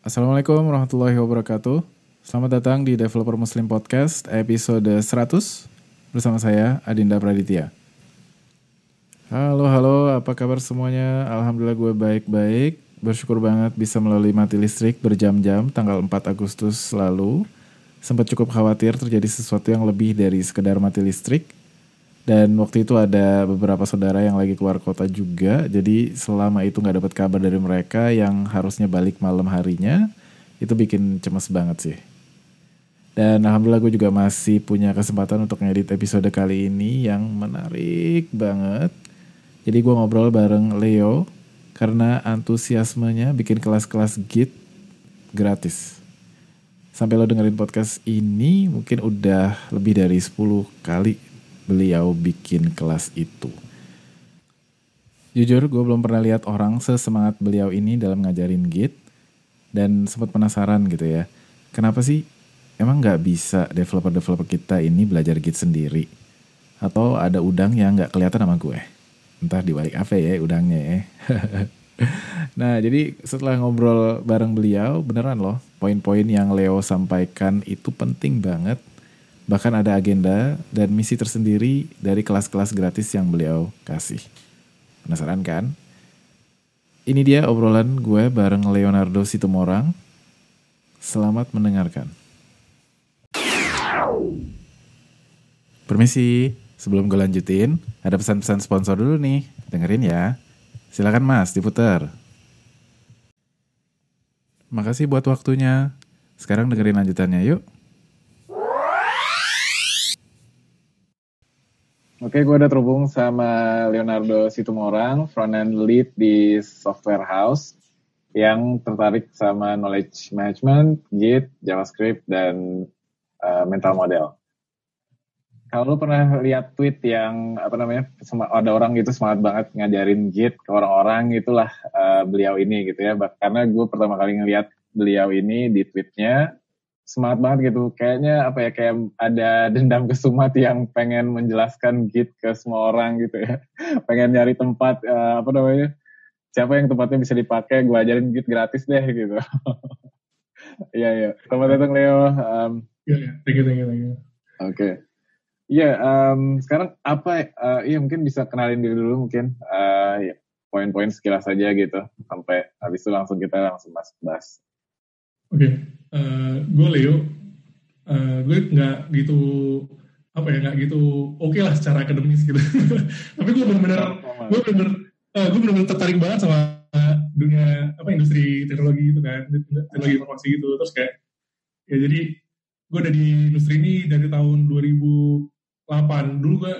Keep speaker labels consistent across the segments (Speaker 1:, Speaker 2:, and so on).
Speaker 1: Assalamualaikum warahmatullahi wabarakatuh. Selamat datang di Developer Muslim Podcast episode 100 bersama saya Adinda Praditya. Halo halo, apa kabar semuanya? Alhamdulillah gue baik-baik. Bersyukur banget bisa melalui mati listrik berjam-jam tanggal 4 Agustus lalu. Sempat cukup khawatir terjadi sesuatu yang lebih dari sekedar mati listrik. Dan waktu itu ada beberapa saudara yang lagi keluar kota juga. Jadi selama itu nggak dapat kabar dari mereka yang harusnya balik malam harinya, itu bikin cemas banget sih. Dan alhamdulillah gue juga masih punya kesempatan untuk ngedit episode kali ini yang menarik banget. Jadi gue ngobrol bareng Leo karena antusiasmenya bikin kelas-kelas git gratis. Sampai lo dengerin podcast ini mungkin udah lebih dari 10 kali beliau bikin kelas itu. Jujur gue belum pernah lihat orang sesemangat beliau ini dalam ngajarin Git dan sempat penasaran gitu ya. Kenapa sih emang nggak bisa developer-developer kita ini belajar Git sendiri? Atau ada udang yang nggak kelihatan sama gue? Entah di balik apa ya udangnya ya. nah jadi setelah ngobrol bareng beliau beneran loh poin-poin yang Leo sampaikan itu penting banget Bahkan ada agenda dan misi tersendiri dari kelas-kelas gratis yang beliau kasih. Penasaran kan? Ini dia obrolan gue bareng Leonardo Situmorang. Selamat mendengarkan. Permisi, sebelum gue lanjutin, ada pesan-pesan sponsor dulu nih. Dengerin ya. Silakan mas, diputar. Makasih buat waktunya. Sekarang dengerin lanjutannya yuk. Oke, gue udah terhubung sama Leonardo Situmorang, front-end lead di Software House, yang tertarik sama knowledge management, Git, JavaScript, dan uh, mental model. Kalau lo pernah lihat tweet yang apa namanya, ada orang gitu semangat banget ngajarin Git ke orang-orang, itulah uh, beliau ini gitu ya. Karena gue pertama kali ngeliat beliau ini di tweetnya, semangat banget gitu. Kayaknya apa ya kayak ada dendam kesumat yang pengen menjelaskan git ke semua orang gitu ya. pengen nyari tempat uh, apa namanya? Siapa yang tempatnya bisa dipakai, gue ajarin git gratis deh gitu. Iya iya. Selamat datang Leo. Um,
Speaker 2: Iya, yeah, thank you, thank you, thank you.
Speaker 1: Oke. Okay. Iya, yeah, um, sekarang apa? Uh, iya mungkin bisa kenalin diri dulu mungkin. Uh, ya, poin-poin sekilas saja gitu. Sampai habis itu langsung kita langsung masuk bahas.
Speaker 2: Oke, okay. uh, eh, gue Leo. Uh, gue nggak gitu apa ya nggak gitu oke okay lah secara akademis gitu. Tapi gue benar-benar gue benar-benar uh, gue benar-benar tertarik banget sama dunia apa industri teknologi itu kan, teknologi informasi gitu. Terus kayak ya jadi gue ada di industri ini dari tahun 2008. Dulu gue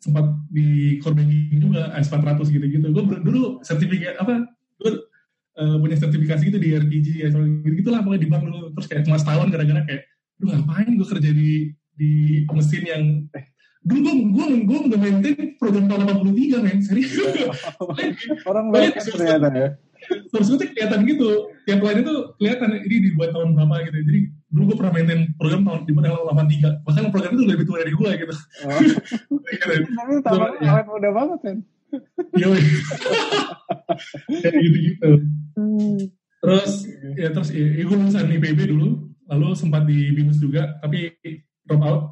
Speaker 2: sempat di core banking juga S400 gitu-gitu. Gue dulu sertifikat apa? Gue uh, punya sertifikasi gitu di RPG ya gitu gitulah pokoknya di bank dulu. Terus kayak cuma setahun gara-gara kayak lu ngapain gue kerja di di mesin yang eh, dulu gue gue gue udah maintain program tahun 83 men serius.
Speaker 1: Orang banyak ternyata ya.
Speaker 2: Terus gue kelihatan gitu. Tiap lain itu kelihatan ini dibuat tahun berapa gitu. Jadi dulu gue pernah maintain program tahun di tahun 83 bahkan program itu lebih tua dari gue gitu. Oh.
Speaker 1: gitu. tapi tahun awet muda banget kan
Speaker 2: kayak gitu-gitu. Hmm. Terus ya terus ya, gue lulusan IPB dulu, lalu sempat di BINUS juga, tapi drop out.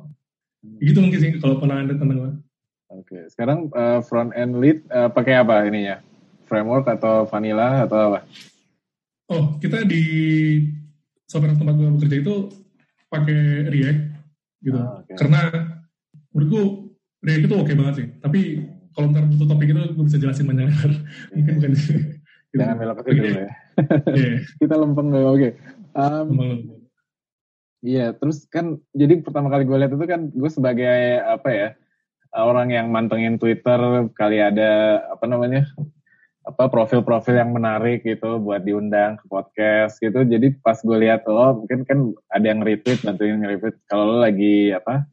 Speaker 2: Gitu mungkin sih kalau pernah ada tentang gue.
Speaker 1: Oke, sekarang uh, front end lead uh, pakai apa ininya? Framework atau vanilla atau apa?
Speaker 2: Oh, kita di software tempat gue bekerja itu pakai React gitu. Ah, okay. Karena menurutku React itu oke okay banget sih. Tapi kalau ntar butuh topik itu gue bisa jelasin banyak mungkin bukan
Speaker 1: jangan belok ke situ ya yeah. kita lempeng dulu oke okay. um, Iya, terus kan jadi pertama kali gue lihat itu kan gue sebagai apa ya orang yang mantengin Twitter kali ada apa namanya apa profil-profil yang menarik gitu buat diundang ke podcast gitu. Jadi pas gue lihat lo mungkin kan ada yang retweet bantuin nge-retweet kalau lo lagi apa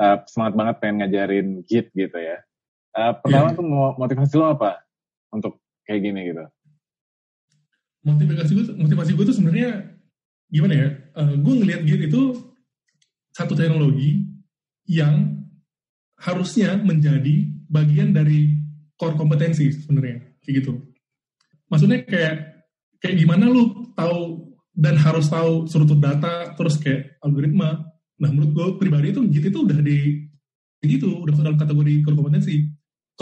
Speaker 1: uh, semangat banget pengen ngajarin Git gitu ya. Uh, pertama yeah. tuh motivasi lo apa untuk kayak gini gitu?
Speaker 2: Motivasi gue, motivasi gue tuh sebenarnya gimana ya? Uh, gue ngelihat Git itu satu teknologi yang harusnya menjadi bagian dari core kompetensi sebenarnya kayak gitu. Maksudnya kayak kayak gimana lu tahu dan harus tahu struktur data terus kayak algoritma nah menurut gue pribadi itu Git itu udah di gitu udah dalam kategori core kompetensi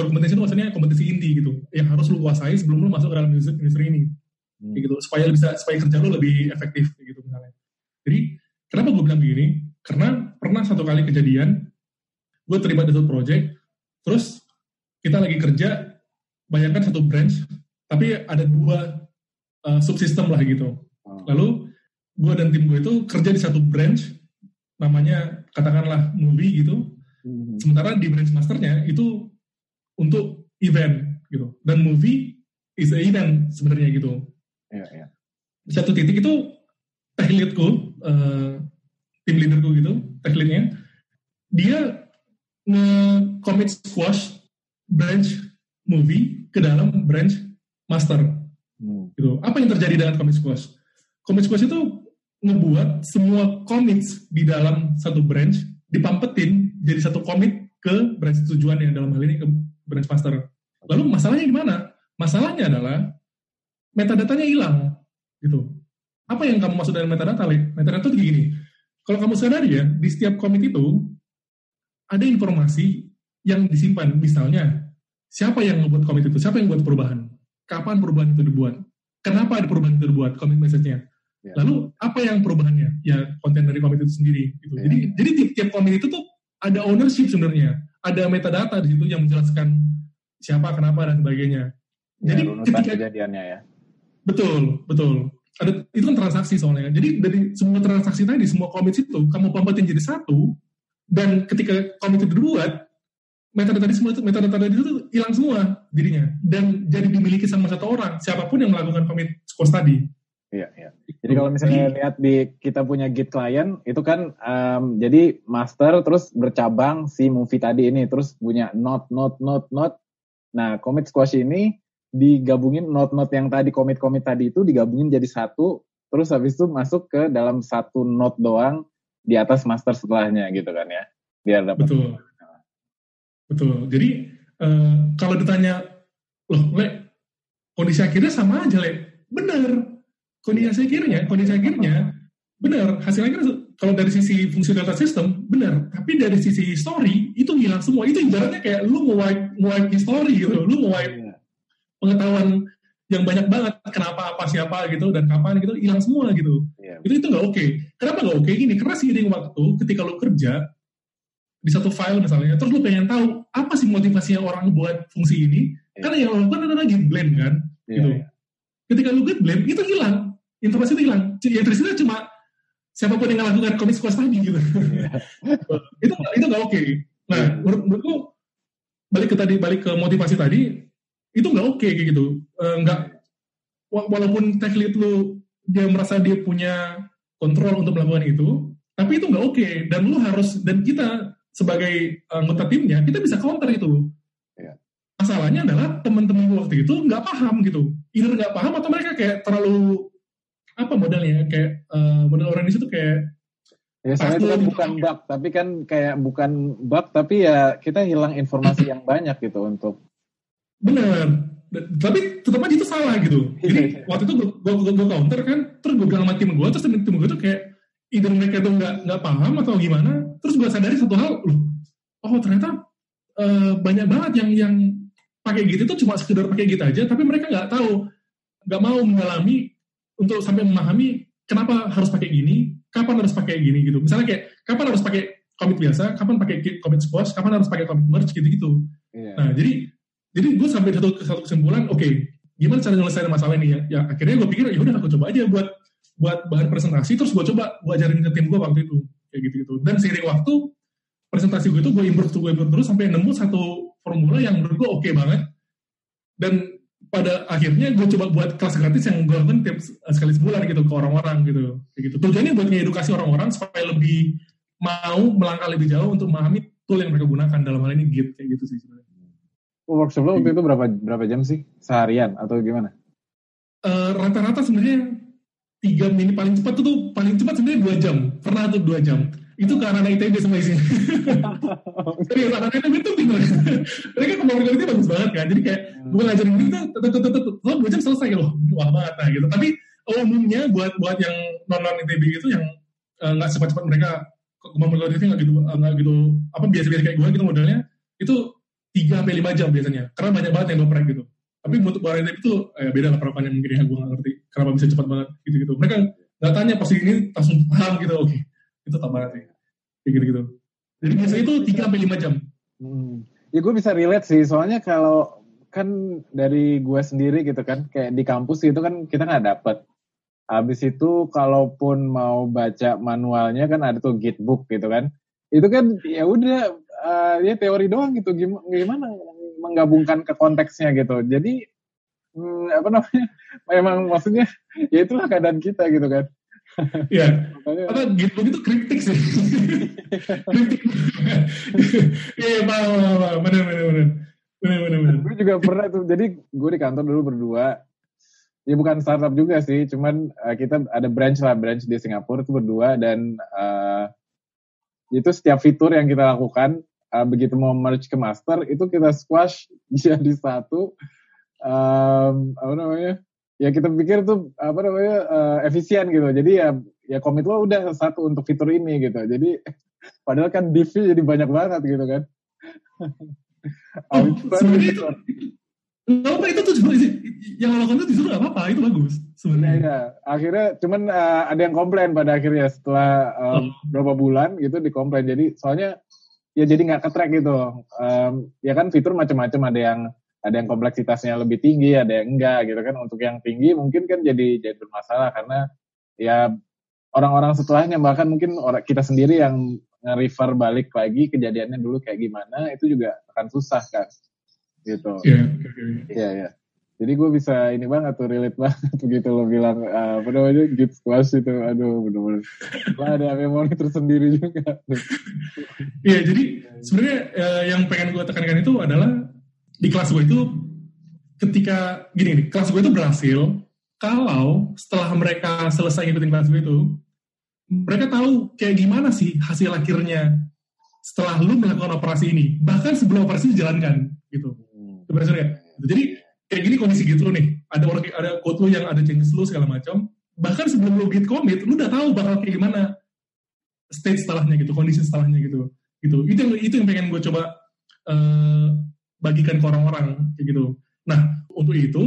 Speaker 2: core kompetensi itu maksudnya kompetensi inti gitu yang harus lu kuasai sebelum lu masuk ke dalam industri ini hmm. gitu supaya bisa supaya kerja lu lebih efektif gitu misalnya jadi kenapa gue bilang begini karena pernah satu kali kejadian gue terlibat di satu project terus kita lagi kerja bayangkan satu branch tapi ada dua uh, subsistem lah gitu hmm. lalu gue dan tim gue itu kerja di satu branch namanya katakanlah movie gitu hmm. sementara di branch masternya itu untuk event gitu. Dan movie is a event sebenarnya gitu.
Speaker 1: Ya, ya.
Speaker 2: satu titik itu tech leadku uh, tim leaderku gitu tech leadnya. Dia nge-commit squash branch movie ke dalam branch master. Hmm. gitu. Apa yang terjadi dengan commit squash? Commit squash itu ngebuat semua commits di dalam satu branch dipampetin jadi satu commit ke branch tujuan yang dalam hal ini ke branch master. Lalu masalahnya gimana? Masalahnya adalah metadatanya hilang gitu. Apa yang kamu maksud dengan metadata, Le? Metadata itu gini. Kalau kamu sadar ya, di setiap commit itu ada informasi yang disimpan. Misalnya, siapa yang membuat commit itu? Siapa yang membuat perubahan? Kapan perubahan itu dibuat? Kenapa ada perubahan itu dibuat? Commit message-nya Ya. Lalu apa yang perubahannya? Ya konten dari komite itu sendiri. Gitu. Ya. Jadi jadi tiap-tiap komite itu tuh ada ownership sebenarnya, ada metadata di situ yang menjelaskan siapa, kenapa dan sebagainya.
Speaker 1: Ya, jadi ketika kejadiannya ya.
Speaker 2: Betul, betul. Ada itu kan transaksi soalnya. Jadi dari semua transaksi tadi, semua komit itu kamu pembuatin jadi satu dan ketika komit itu dibuat, metadata tadi semua itu metadata tadi itu hilang semua dirinya dan jadi dimiliki sama satu orang siapa pun yang melakukan komit scores tadi.
Speaker 1: Iya, iya. Jadi kalau misalnya lihat di kita punya Git client itu kan um, jadi master terus bercabang si movie tadi ini terus punya note note note note. Nah, commit squash ini digabungin note-note yang tadi commit-commit tadi itu digabungin jadi satu terus habis itu masuk ke dalam satu note doang di atas master setelahnya gitu kan ya. Biar dapat
Speaker 2: Betul. Betul. Jadi uh, kalau ditanya loh, Le, kondisi akhirnya sama aja, Le. Benar kondisi akhirnya, kondisi akhirnya benar hasil akhirnya kalau dari sisi fungsi data system benar, tapi dari sisi story itu hilang semua. Itu ibaratnya kayak lu mau wipe, mau wipe history gitu, lu mau wipe iya. pengetahuan yang banyak banget kenapa apa siapa gitu dan kapan gitu hilang semua gitu. Yeah. Itu itu nggak oke. Okay. Kenapa nggak oke? Okay? Gini, karena seiring waktu ketika lu kerja di satu file misalnya, terus lu pengen tahu apa sih motivasinya orang buat fungsi ini, yeah. karena yang lo lakukan adalah git blend kan, yeah, gitu. Yeah. Ketika lu git blend itu hilang informasi itu hilang. Yang tersisa cuma siapa pun yang melakukan komik squash tadi gitu. Yeah. itu itu nggak oke. Okay. Nah, yeah. menurut, menurutku balik ke tadi balik ke motivasi tadi itu nggak oke okay, kayak gitu. Uh, nggak walaupun tech lead lu dia merasa dia punya kontrol untuk melakukan itu, tapi itu nggak oke okay. dan lu harus dan kita sebagai anggota timnya kita bisa counter itu. Yeah. Masalahnya adalah teman-teman waktu itu nggak paham gitu, either nggak paham atau mereka kayak terlalu apa modelnya kayak uh, model orang di situ kayak
Speaker 1: Ya, itu kan bukan bug, tapi kan kayak bukan bug, tapi ya kita hilang informasi yang banyak gitu untuk.
Speaker 2: Bener, tapi tetap aja itu salah gitu. Jadi waktu itu gue, gue, gue counter kan, terus gue bilang sama tim gue, terus tim gue tuh kayak either mereka tuh nggak nggak paham atau gimana. Terus gue sadari satu hal, loh, oh ternyata uh, banyak banget yang yang pakai gitu tuh cuma sekedar pakai gitu aja, tapi mereka nggak tahu, nggak mau mengalami untuk sampai memahami kenapa harus pakai gini, kapan harus pakai gini gitu. Misalnya kayak kapan harus pakai commit biasa, kapan pakai commit squash, kapan harus pakai commit merge gitu-gitu. Yeah. Nah, jadi jadi gue sampai satu satu kesimpulan, oke, okay, gimana cara nyelesain masalah ini ya? Ya akhirnya gue pikir ya udah aku coba aja buat buat bahan presentasi, terus gue coba gue ajarin ke tim gue waktu itu kayak gitu-gitu. Dan seiring waktu presentasi gue itu gue improve gue improve terus sampai nemu satu formula yang menurut gue oke okay banget. Dan pada akhirnya gue coba buat kelas gratis yang gue lakukan tiap sekali sebulan gitu ke orang-orang gitu. Kayak gitu. Tujuannya buat ngedukasi orang-orang supaya lebih mau melangkah lebih jauh untuk memahami tool yang mereka gunakan. Dalam hal ini Git kayak gitu sih sebenarnya.
Speaker 1: Workshop lo waktu itu berapa berapa jam sih? Seharian atau gimana?
Speaker 2: Uh, rata-rata sebenarnya tiga mini paling cepat tuh, tuh paling cepat sebenarnya dua jam. Pernah tuh dua jam itu ke anak ITB semua isinya. Serius anak ITB itu bingung. Mereka kemampuan itu bagus banget kan. Jadi kayak hmm. gue ngajarin gitu, tuh, dua jam selesai loh. Wah banget nah gitu. Tapi umumnya buat buat yang non non ITB gitu yang eh, nggak cepat-cepat mereka kemampuan itu nggak gitu nggak gitu apa biasa-biasa kayak gue gitu modelnya itu tiga sampai lima jam biasanya karena banyak banget yang ngoprek gitu tapi untuk barang itu eh, beda lah perapannya mungkin ya gue nggak ngerti kenapa bisa cepat banget gitu gitu mereka nggak tanya pasti ini langsung paham gitu oke okay. Itu tak banget sih. Kayak gitu. Jadi biasanya itu tiga sampai lima jam.
Speaker 3: Hmm. ya gue bisa relate sih. Soalnya kalau kan dari gue sendiri gitu kan kayak di kampus itu kan kita nggak dapet. Habis itu kalaupun mau baca manualnya kan ada tuh gitbook gitu kan. Itu kan ya udah uh, ya teori doang gitu. Gimana menggabungkan ke konteksnya gitu. Jadi hmm, apa namanya memang maksudnya ya itulah keadaan kita gitu kan
Speaker 2: Iya, apa gitu itu kritik sih. kritik. Iya, pak, pak, benar, benar, benar, benar, benar, benar.
Speaker 3: Gue juga pernah tuh, jadi gue di kantor dulu berdua. Ya bukan startup juga sih, cuman uh, kita ada branch lah, branch di Singapura itu berdua dan uh, itu setiap fitur yang kita lakukan uh, begitu mau merge ke master itu kita squash jadi satu um, apa namanya ya kita pikir tuh apa namanya uh, efisien gitu. Jadi ya ya komit lo udah satu untuk fitur ini gitu. Jadi padahal kan div jadi banyak banget gitu kan.
Speaker 2: Sebenarnya itu apa itu tuh yang lakukan itu justru gak apa-apa itu bagus sebenarnya.
Speaker 3: Ya, akhirnya cuman uh, ada yang komplain pada akhirnya setelah um, oh. berapa bulan gitu dikomplain jadi soalnya ya jadi nggak ketrek gitu. Um, ya kan fitur macam-macam ada yang ada yang kompleksitasnya lebih tinggi ada yang enggak gitu kan. Untuk yang tinggi mungkin kan jadi jadi bermasalah karena ya orang-orang setelahnya. Bahkan mungkin orang kita sendiri yang nge-refer balik lagi kejadiannya dulu kayak gimana itu juga akan susah kan gitu. Iya iya yeah, jadi gue bisa ini banget tuh relate banget begitu lo bilang uh, apa namanya git squash itu. Aduh bener-bener. Lah ada memori tersendiri juga.
Speaker 2: Iya jadi sebenarnya uh, yang pengen gue tekankan itu adalah di kelas gue itu ketika gini nih kelas gue itu berhasil kalau setelah mereka selesai ngikutin kelas gue itu mereka tahu kayak gimana sih hasil akhirnya setelah lu melakukan operasi ini. Bahkan sebelum operasi dijalankan gitu. Hmm. sebenarnya jadi kayak gini kondisi gitu nih. Ada orang ada code lu yang ada changes lu segala macam. Bahkan sebelum lu git commit lu udah tahu bakal kayak gimana state setelahnya gitu kondisi setelahnya gitu. Gitu. Itu yang itu yang pengen gue coba uh, bagikan ke orang-orang kayak gitu nah untuk itu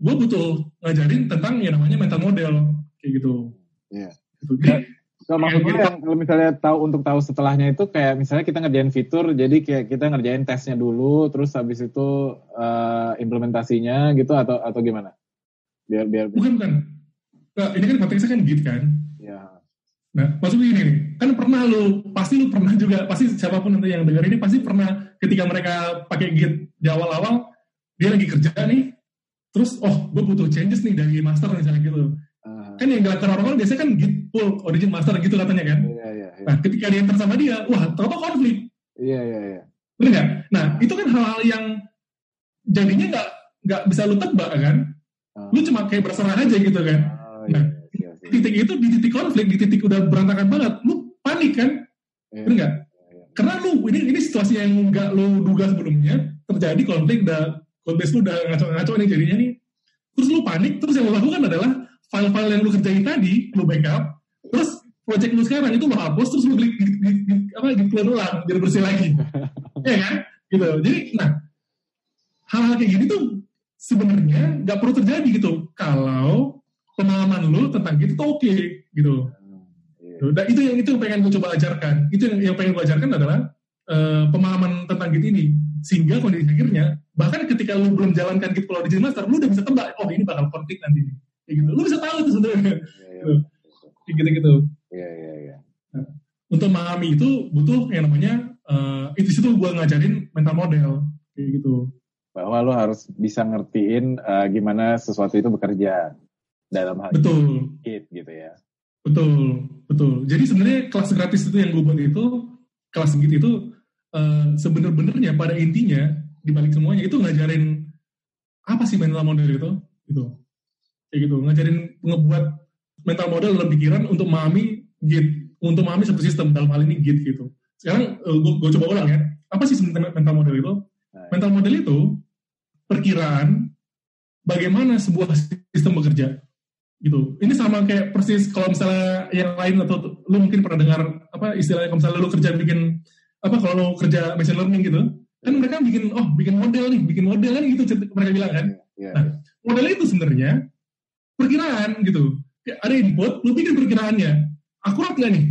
Speaker 2: gue butuh ngajarin tentang yang namanya mental model kayak gitu
Speaker 3: yeah. gitu. Jadi, So, maksudnya yang kalau misalnya tahu untuk tahu setelahnya itu kayak misalnya kita ngerjain fitur, jadi kayak kita ngerjain tesnya dulu, terus habis itu uh, implementasinya gitu atau atau gimana?
Speaker 2: Biar biar. Bukan bukan. Nah, ini kan konteksnya kan git kan. Ya. Nah, maksudnya ini nih, kan pernah lu, pasti lu pernah juga, pasti siapa pun nanti yang dengar ini pasti pernah ketika mereka pakai git di awal-awal, dia lagi kerja nih, terus oh gue butuh changes nih dari master misalnya gitu. Kan yang dilakukan orang-orang biasanya kan git pull origin master gitu katanya kan? Iya, iya, iya. nah ketika dia enter sama dia wah ternyata konflik.
Speaker 3: Iya iya iya.
Speaker 2: Benar nggak? Nah itu kan hal-hal yang jadinya nggak nggak bisa lu tebak kan? Uh. lu cuma kayak berserah aja gitu kan? Iya, nah iya, iya, titik itu di titik konflik di titik udah berantakan banget lu panik kan? Iya, benar nggak? iya, iya. Karena lu ini ini situasi yang nggak lu duga sebelumnya terjadi konflik code base lu udah ngaco-ngaco nih jadinya nih. Terus lu panik terus yang lu lakukan adalah file-file yang lu kerjain tadi lu backup terus project lu sekarang itu lu hapus terus lu klik apa clear ulang biar bersih lagi. Ya kan? Gitu. Jadi nah hal-hal kayak gini tuh sebenarnya nggak perlu terjadi gitu. Kalau pengalaman lu tentang gitu tuh oke okay, gitu dan itu yang itu yang pengen gue coba ajarkan. Itu yang, yang pengen gue ajarkan adalah uh, pemahaman tentang gitu ini. Sehingga kondisi akhirnya bahkan ketika lu belum jalankan gitu kalau di master lu udah bisa tebak oh ini bakal konflik nanti nih. Kayak gitu. Lu bisa tahu itu sebenarnya. Ya, ya. gitu. Gitu iya iya iya. Nah, untuk memahami itu butuh yang namanya uh, itu situ gue ngajarin mental model. Kayak gitu.
Speaker 3: Bahwa lo harus bisa ngertiin uh, gimana sesuatu itu bekerja dalam hal
Speaker 2: betul.
Speaker 3: It, gitu ya.
Speaker 2: Betul betul. Jadi sebenarnya kelas gratis itu yang gue buat itu kelas gitu itu uh, sebenar-benarnya pada intinya di balik semuanya itu ngajarin apa sih mental model itu? Gitu. Kayak gitu. Ngajarin ngebuat mental model dalam pikiran untuk memahami git untuk memahami satu sistem dalam hal ini git gitu. Sekarang uh, eh, gue coba ulang ya. Apa sih mental model itu? Mental model itu perkiraan bagaimana sebuah sistem bekerja gitu. Ini sama kayak persis kalau misalnya yang lain atau lu mungkin pernah dengar apa istilahnya kalau misalnya lu kerja bikin apa kalau lu kerja machine learning gitu, kan mereka bikin oh bikin model nih, bikin model kan gitu mereka bilang kan. Yeah, yeah, nah, model itu sebenarnya perkiraan gitu. Kayak ada input, lu bikin perkiraannya. Akurat gak nih?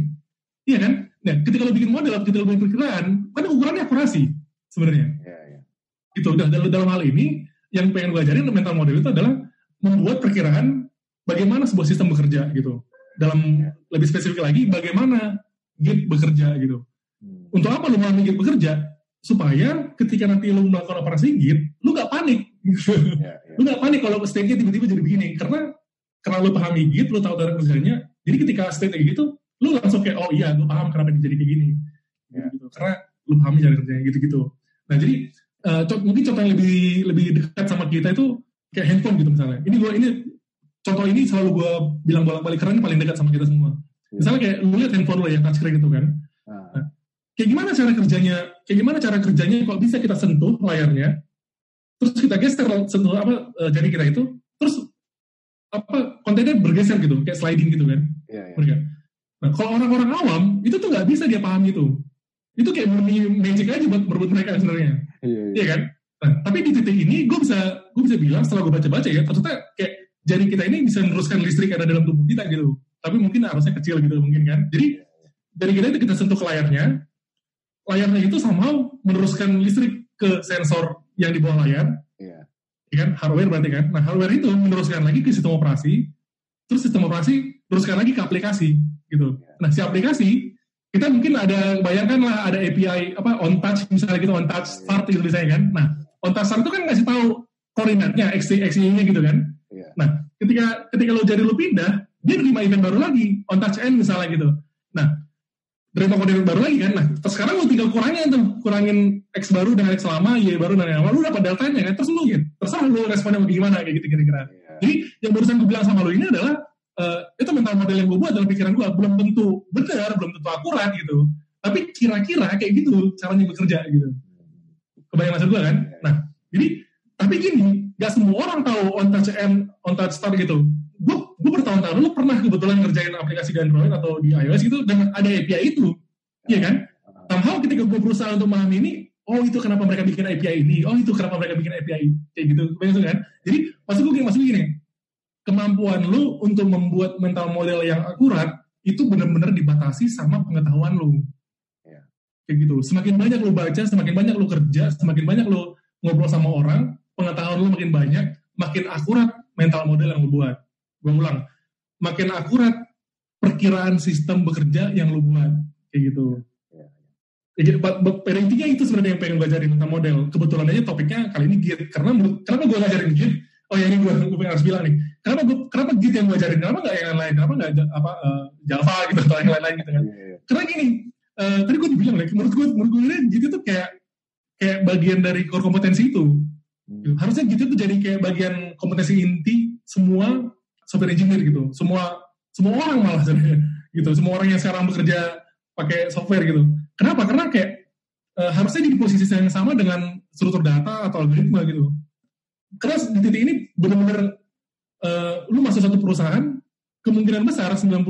Speaker 2: Iya kan? Nah, ketika lu bikin model, ketika lu bikin perkiraan, kan ukurannya akurasi sebenarnya. Yeah, yeah. Gitu. Dan dalam, dalam hal ini, yang pengen gue ajarin mental model itu adalah membuat perkiraan bagaimana sebuah sistem bekerja gitu. Dalam lebih spesifik lagi, bagaimana Git bekerja gitu. Hmm. Untuk apa lu mau Git bekerja? Supaya ketika nanti lu melakukan operasi Git, lu gak panik. Gitu. Yeah, yeah. Lu gak panik kalau state-nya tiba-tiba jadi begini. Karena karena lu pahami Git, lu tahu cara kerjanya. Jadi ketika state kayak gitu, lu langsung kayak, oh iya, lu paham kenapa jadi kayak gini. Yeah. Gitu. Karena lu pahami cara kerjanya gitu-gitu. Nah jadi uh, mungkin contoh yang lebih lebih dekat sama kita itu kayak handphone gitu misalnya. Ini gue ini contoh ini selalu gue bilang bolak-balik karena ini paling dekat sama kita semua. Iya. Misalnya kayak lu lihat handphone lo ya touchscreen gitu kan. Nah, kayak gimana cara kerjanya? Kayak gimana cara kerjanya kok bisa kita sentuh layarnya? Terus kita geser sentuh apa uh, jari kita itu, terus apa kontennya bergeser gitu, kayak sliding gitu kan? Iya, iya. Nah, kalau orang-orang awam itu tuh nggak bisa dia paham itu. Itu kayak murni magic aja buat merebut mereka sebenarnya. Iya, iya. iya kan? Nah, tapi di titik ini gue bisa gue bisa bilang setelah gue baca-baca ya, ternyata kayak jari kita ini bisa meneruskan listrik ada dalam tubuh kita gitu. Tapi mungkin arusnya kecil gitu mungkin kan. Jadi dari kita itu kita sentuh ke layarnya, layarnya itu sama meneruskan listrik ke sensor yang di bawah layar. Iya. Ya kan? Hardware berarti kan. Nah hardware itu meneruskan lagi ke sistem operasi, terus sistem operasi teruskan lagi ke aplikasi gitu. Iya. Nah si aplikasi kita mungkin ada bayangkan lah ada API apa on touch misalnya gitu on touch start gitu misalnya kan. Nah on touch start itu kan ngasih tahu koordinatnya x x nya gitu kan. Yeah. Nah, ketika ketika lo jadi lo pindah, dia terima event baru lagi, on touch end misalnya gitu. Nah, terima koordinat baru lagi kan. Nah, terus sekarang lo tinggal kurangin tuh, kurangin X baru dengan X lama, Y baru dan yang lama, lo dapat deltanya kan. Terus lo gitu, terserah lo responnya mau gimana kayak gitu kira-kira. Yeah. Jadi yang barusan gue bilang sama lo ini adalah uh, itu mental model yang gue buat dalam pikiran gue belum tentu benar, belum tentu akurat gitu. Tapi kira-kira kayak gitu caranya bekerja gitu. Kebayang maksud gue kan? Iya. Nah, jadi tapi gini, gak semua orang tahu on touch and on touch start gitu. Gue gue bertahun-tahun lu pernah kebetulan ngerjain aplikasi di Android atau di iOS gitu dan ada API itu. Iya kan? Somehow ketika gue berusaha untuk memahami ini oh itu kenapa mereka bikin API ini? Oh itu kenapa mereka bikin API kayak gitu. Begitu kan? Jadi maksud gue gini maksud gue gini kemampuan lu untuk membuat mental model yang akurat itu benar-benar dibatasi sama pengetahuan lu. Iya. kayak gitu. Semakin banyak lu baca semakin banyak lu kerja semakin banyak lu ngobrol sama orang pengetahuan lu makin banyak, makin akurat mental model yang lu buat. Gue ulang, makin akurat perkiraan sistem bekerja yang lu buat. Kayak gitu. Ya, pada intinya itu sebenarnya yang pengen gue ajarin tentang model. Kebetulan aja topiknya kali ini Git. Karena menurut, kenapa gue ngajarin Git? Oh ya ini gue, gue harus bilang nih. Kenapa gue, kenapa Git yang gue ajarin? Kenapa nggak yang lain? Kenapa nggak apa uh, Java gitu atau yang lain-lain gitu kan? Yeah. Karena gini, uh, tadi gue bilang nih, menurut gue, menurut gue Git itu kayak kayak bagian dari core kompetensi itu. Hmm. Harusnya gitu tuh jadi kayak bagian kompetensi inti semua software engineer gitu. Semua semua orang malah sebenarnya gitu. Semua orang yang sekarang bekerja pakai software gitu. Kenapa? Karena kayak uh, harusnya di posisi yang sama dengan struktur data atau algoritma gitu. Karena di titik ini benar-benar uh, lu masuk satu perusahaan kemungkinan besar 90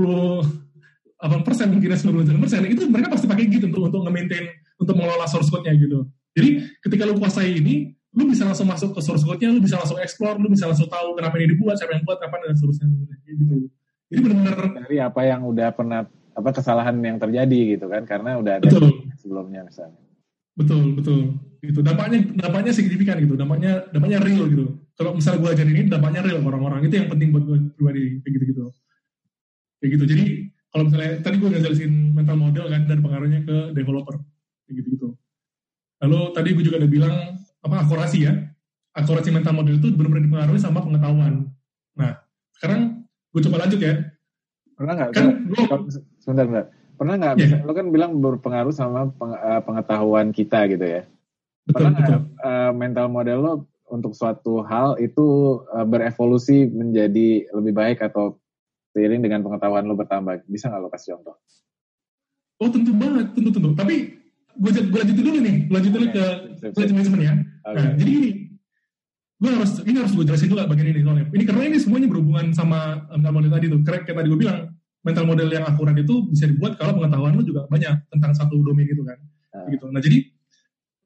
Speaker 2: persen mungkin 99 persen itu mereka pasti pakai gitu untuk untuk nge-maintain untuk mengelola source code-nya gitu. Jadi ketika lu kuasai ini, lu bisa langsung masuk ke source code-nya, lu bisa langsung explore, lu bisa langsung tahu kenapa ini dibuat, siapa yang buat, kapan dan seterusnya gitu. Jadi benar-benar
Speaker 1: dari apa yang udah pernah apa kesalahan yang terjadi gitu kan karena udah ada betul. sebelumnya misalnya.
Speaker 2: Betul, betul. Gitu. Dampaknya dampaknya signifikan gitu. Dampaknya dampaknya real gitu. Kalau misalnya gue ajarin ini dampaknya real orang-orang itu yang penting buat gue pribadi kayak gitu-gitu. Kayak gitu. Jadi kalau misalnya tadi gue ngejelasin mental model kan dan pengaruhnya ke developer kayak gitu-gitu. Lalu tadi gue juga udah bilang apa akurasi ya. Akurasi mental model itu benar-benar dipengaruhi sama pengetahuan. Nah sekarang gue coba lanjut ya.
Speaker 1: Pernah nggak? Kan gue sebentar sebentar. Pernah nggak? Yeah. lo kan bilang berpengaruh sama eh, pengetahuan kita gitu ya. Betul, pernah nggak uh, mental model lo untuk suatu hal itu uh, berevolusi menjadi lebih baik atau seiring dengan pengetahuan lo bertambah? Bisa nggak lo kasih contoh?
Speaker 2: Oh tentu banget tentu tentu. Tapi gue, gue lanjutin dulu nih. Lanjutin dulu ke manajemen ya okay. nah jadi gini gue harus ini harus gue jelasin juga bagian ini soalnya. Ini karena ini semuanya berhubungan sama mental model tadi tuh. Kayak tadi gue bilang mental model yang akurat itu bisa dibuat kalau pengetahuan lu juga banyak tentang satu domain itu kan. Uh. Gitu. Nah jadi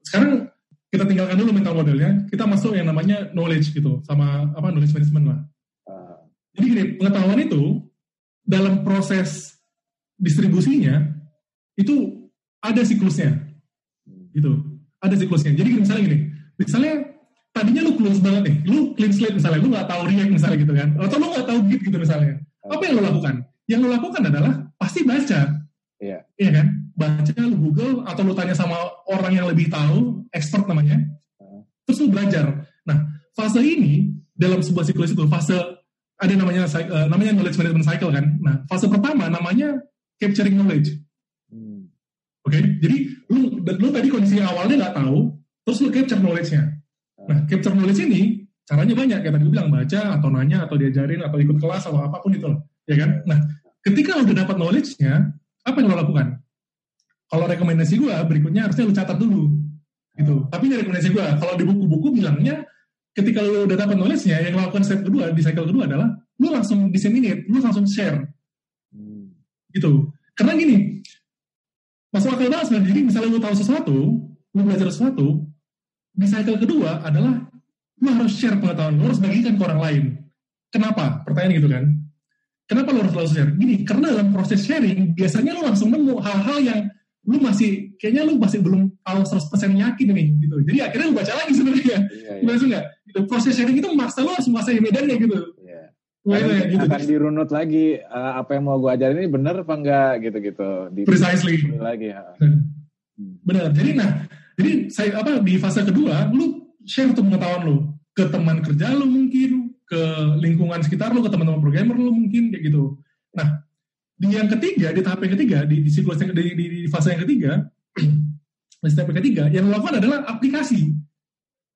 Speaker 2: sekarang kita tinggalkan dulu mental modelnya, kita masuk yang namanya knowledge gitu, sama apa knowledge management lah. Uh. Jadi gini, pengetahuan itu dalam proses distribusinya itu ada siklusnya, hmm. gitu. Ada siklusnya. Jadi misalnya gini, misalnya tadinya lu close banget nih, lu clean slate misalnya, lu nggak tahu React misalnya gitu kan, atau lu nggak tahu Git gitu misalnya. Apa yang lu lakukan? Yang lu lakukan adalah pasti baca. Iya. Iya kan? Baca lu Google atau lu tanya sama orang yang lebih tahu, expert namanya. Terus lu belajar. Nah, fase ini dalam sebuah siklus itu fase ada namanya uh, namanya knowledge management cycle kan. Nah, fase pertama namanya capturing knowledge. Hmm. Oke, okay? jadi lu lu tadi kondisi awalnya nggak tahu, terus lu capture knowledge-nya. Nah, capture knowledge ini caranya banyak, kayak tadi gue bilang baca atau nanya atau diajarin atau ikut kelas atau apa pun itu loh, ya kan? Nah, ketika udah dapat knowledge-nya, apa yang lo lakukan? Kalau rekomendasi gue, berikutnya harusnya lo catat dulu, gitu. Tapi ini rekomendasi gue, kalau di buku-buku bilangnya, ketika lo udah dapat knowledge-nya, yang lo lakukan step kedua, di cycle kedua adalah, lo langsung disseminate, lo langsung share. Hmm. Gitu. Karena gini, masuk akal banget sebenarnya. Jadi misalnya lo tahu sesuatu, lo belajar sesuatu, di cycle kedua adalah lu harus share pengetahuan, lu harus bagikan ke orang lain. Kenapa? Pertanyaan gitu kan. Kenapa lu harus langsung share? Gini, karena dalam proses sharing, biasanya lu langsung nemu hal-hal yang lu masih, kayaknya lu masih belum tahu 100% yakin nih, gitu. Jadi akhirnya lu baca lagi sebenarnya. Iya, iya. nggak? Gitu. Proses sharing itu maksa lu harus menguasai medannya gitu. Iya.
Speaker 3: Nah, ya, gitu. akan dirunut lagi uh, apa yang mau gue ajarin ini benar apa enggak gitu-gitu.
Speaker 2: Precisely. Lagi. Ya. Benar. Jadi nah, jadi saya apa di fase kedua, lu share tuh pengetahuan lu ke teman kerja lu mungkin, ke lingkungan sekitar lu, ke teman-teman programmer lu mungkin kayak gitu. Nah, di yang ketiga, di tahap yang ketiga, di, di siklus yang di, di, di fase yang ketiga, di step yang ketiga, yang lu lakukan adalah aplikasi.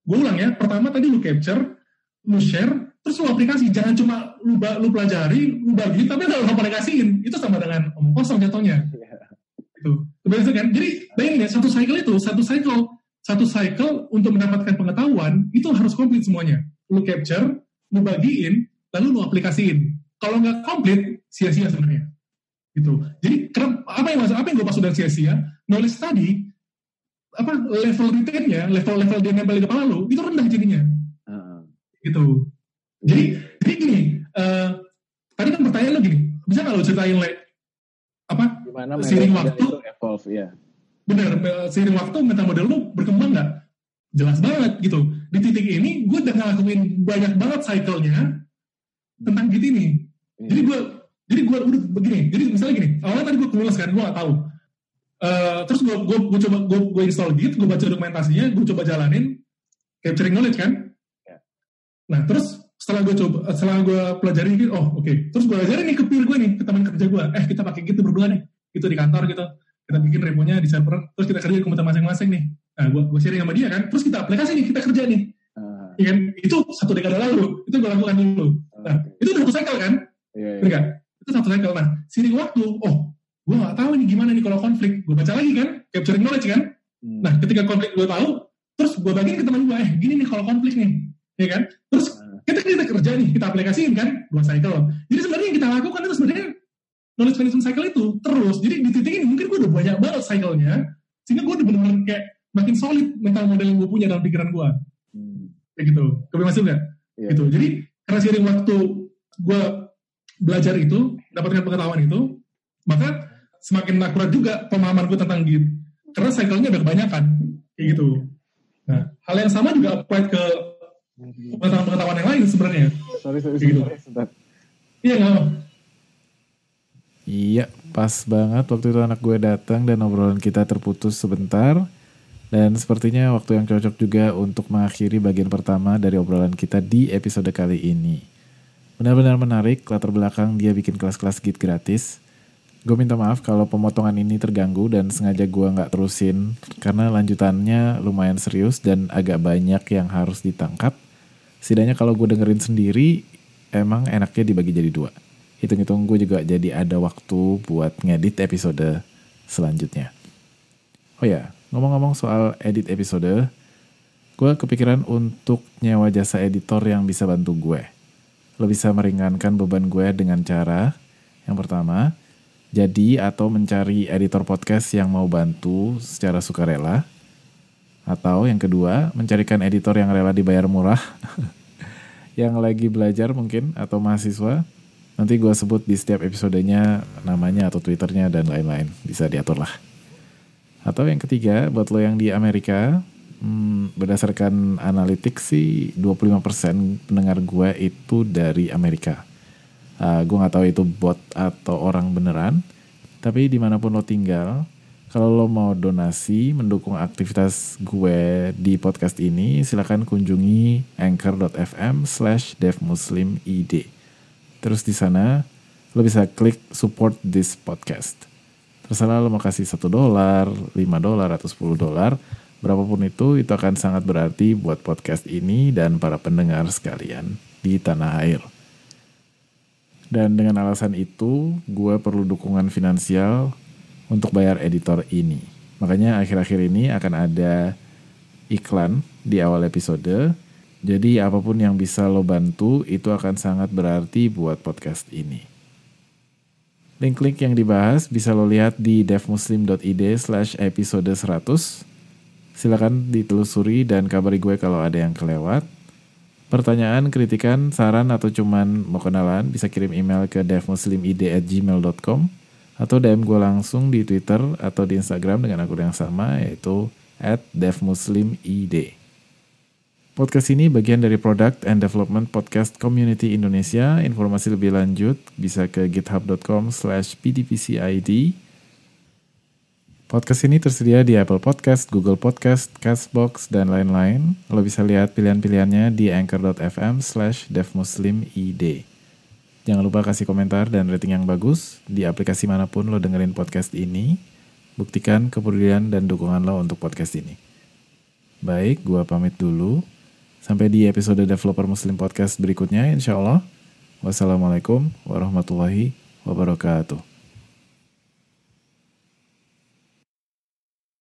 Speaker 2: Gue ulang ya, pertama tadi lu capture, lu share, terus lu aplikasi. Jangan cuma lu, lu pelajari, lu bagi, tapi lu aplikasiin. Itu sama dengan omong kosong jatuhnya. Yeah. Gitu. Kebiasaan kan? Jadi bayangin ya, satu cycle itu, satu cycle, satu cycle untuk mendapatkan pengetahuan, itu harus komplit semuanya. Lu capture, lu bagiin, lalu lu aplikasiin. Kalau nggak komplit, sia-sia sebenarnya. Gitu. Jadi apa yang apa yang gue maksud dengan sia-sia? Knowledge tadi, apa level retainnya, level-level dia nempel di kepala lu, itu rendah jadinya. Uh. Gitu. Jadi, jadi gini, uh, tadi kan pertanyaan lu gini, bisa nggak lu ceritain like, apa
Speaker 3: Gimana seiring waktu itu evolve ya.
Speaker 2: Bener, seiring waktu meta model lu berkembang nggak? Jelas banget gitu. Di titik ini gue udah ngelakuin banyak banget cycle-nya tentang gitu ini. Hmm. Jadi gue jadi gue udah begini. Jadi misalnya gini, awalnya tadi gue kelulus kan, gue gak tahu. Uh, terus gue gue gue coba gue gue install Git, gue baca dokumentasinya, gue coba jalanin capturing knowledge kan. Ya. Nah terus setelah gue coba setelah gue pelajari gitu oh oke okay. terus gue ajarin nih ke peer gue nih ke teman kerja gue eh kita pakai gitu berdua nih itu di kantor gitu kita bikin remonya di server terus kita kerja di komputer masing-masing nih. Nah gue gue sharing sama dia kan terus kita aplikasi nih kita kerja nih. Uh. ya kan? Itu satu dekade lalu itu gue lakukan dulu. Nah itu udah satu cycle kan? Yeah, yeah. kan itu satu cycle. Nah sini waktu oh gue gak tahu nih gimana nih kalau konflik. Gue baca lagi kan capturing knowledge kan? Hmm. nah ketika konflik gue tahu terus gue bagiin ke teman gue eh gini nih kalau konflik nih. Ya kan? Terus uh. kita kita kerja nih kita aplikasiin kan? Dua cycle. Jadi sebenarnya yang kita lakukan itu sebenarnya knowledge management cycle itu terus. Jadi di titik ini mungkin gue udah banyak banget cycle-nya sehingga gue udah bener-bener kayak makin solid mental model yang gue punya dalam pikiran gue hmm. kayak gitu. Kau masuk nggak? Yeah. gitu. Jadi karena seiring waktu gue belajar itu dapatkan pengetahuan itu maka semakin akurat juga pemahaman gue tentang Git karena cycle-nya udah kebanyakan. Kayak gitu. Nah hal yang sama juga apply ke pengetahuan-pengetahuan yang lain sebenarnya. Sorry sorry, sorry, gitu. sorry iya nggak
Speaker 1: Iya, pas banget waktu itu anak gue datang dan obrolan kita terputus sebentar. Dan sepertinya waktu yang cocok juga untuk mengakhiri bagian pertama dari obrolan kita di episode kali ini. Benar-benar menarik latar belakang dia bikin kelas-kelas git gratis. Gue minta maaf kalau pemotongan ini terganggu dan sengaja gue nggak terusin karena lanjutannya lumayan serius dan agak banyak yang harus ditangkap. Setidaknya kalau gue dengerin sendiri, emang enaknya dibagi jadi dua hitung-hitung gue juga jadi ada waktu buat ngedit episode selanjutnya. Oh ya, ngomong-ngomong soal edit episode, gue kepikiran untuk nyewa jasa editor yang bisa bantu gue. Lo bisa meringankan beban gue dengan cara yang pertama, jadi atau mencari editor podcast yang mau bantu secara sukarela. Atau yang kedua, mencarikan editor yang rela dibayar murah. yang lagi belajar mungkin atau mahasiswa. Nanti gue sebut di setiap episodenya namanya atau twitternya dan lain-lain. Bisa diatur lah. Atau yang ketiga, buat lo yang di Amerika, hmm, berdasarkan analitik sih 25% pendengar gue itu dari Amerika. Uh, gue nggak tahu itu bot atau orang beneran. Tapi di mana pun lo tinggal, kalau lo mau donasi mendukung aktivitas gue di podcast ini, silakan kunjungi anchor.fm slash devmuslimid. Terus di sana lo bisa klik support this podcast. Terserah lo mau kasih satu dolar, 5 dolar atau 10 dolar Berapapun itu, itu akan sangat berarti buat podcast ini dan para pendengar sekalian di tanah air. Dan dengan alasan itu, gue perlu dukungan finansial untuk bayar editor ini. Makanya akhir-akhir ini akan ada iklan di awal episode. Jadi apa pun yang bisa lo bantu itu akan sangat berarti buat podcast ini. Link-link yang dibahas bisa lo lihat di devmuslim.id slash episode 100 Silakan ditelusuri dan kabari gue kalau ada yang kelewat. Pertanyaan, kritikan, saran, atau cuman mau kenalan bisa kirim email ke devmuslimid@gmail.com atau DM gue langsung di Twitter atau di Instagram dengan akun yang sama yaitu at devmuslimid. Podcast ini bagian dari Product and Development Podcast Community Indonesia. Informasi lebih lanjut bisa ke github.com slash pdpcid Podcast ini tersedia di Apple Podcast, Google Podcast, Castbox, dan lain-lain. Lo bisa lihat pilihan-pilihannya di anchor.fm slash devmuslimid. Jangan lupa kasih komentar dan rating yang bagus di aplikasi mana pun lo dengerin podcast ini. Buktikan kepedulian dan dukungan lo untuk podcast ini. Baik, gua pamit dulu. Sampai di episode Developer Muslim Podcast berikutnya insya Allah. Wassalamualaikum warahmatullahi wabarakatuh.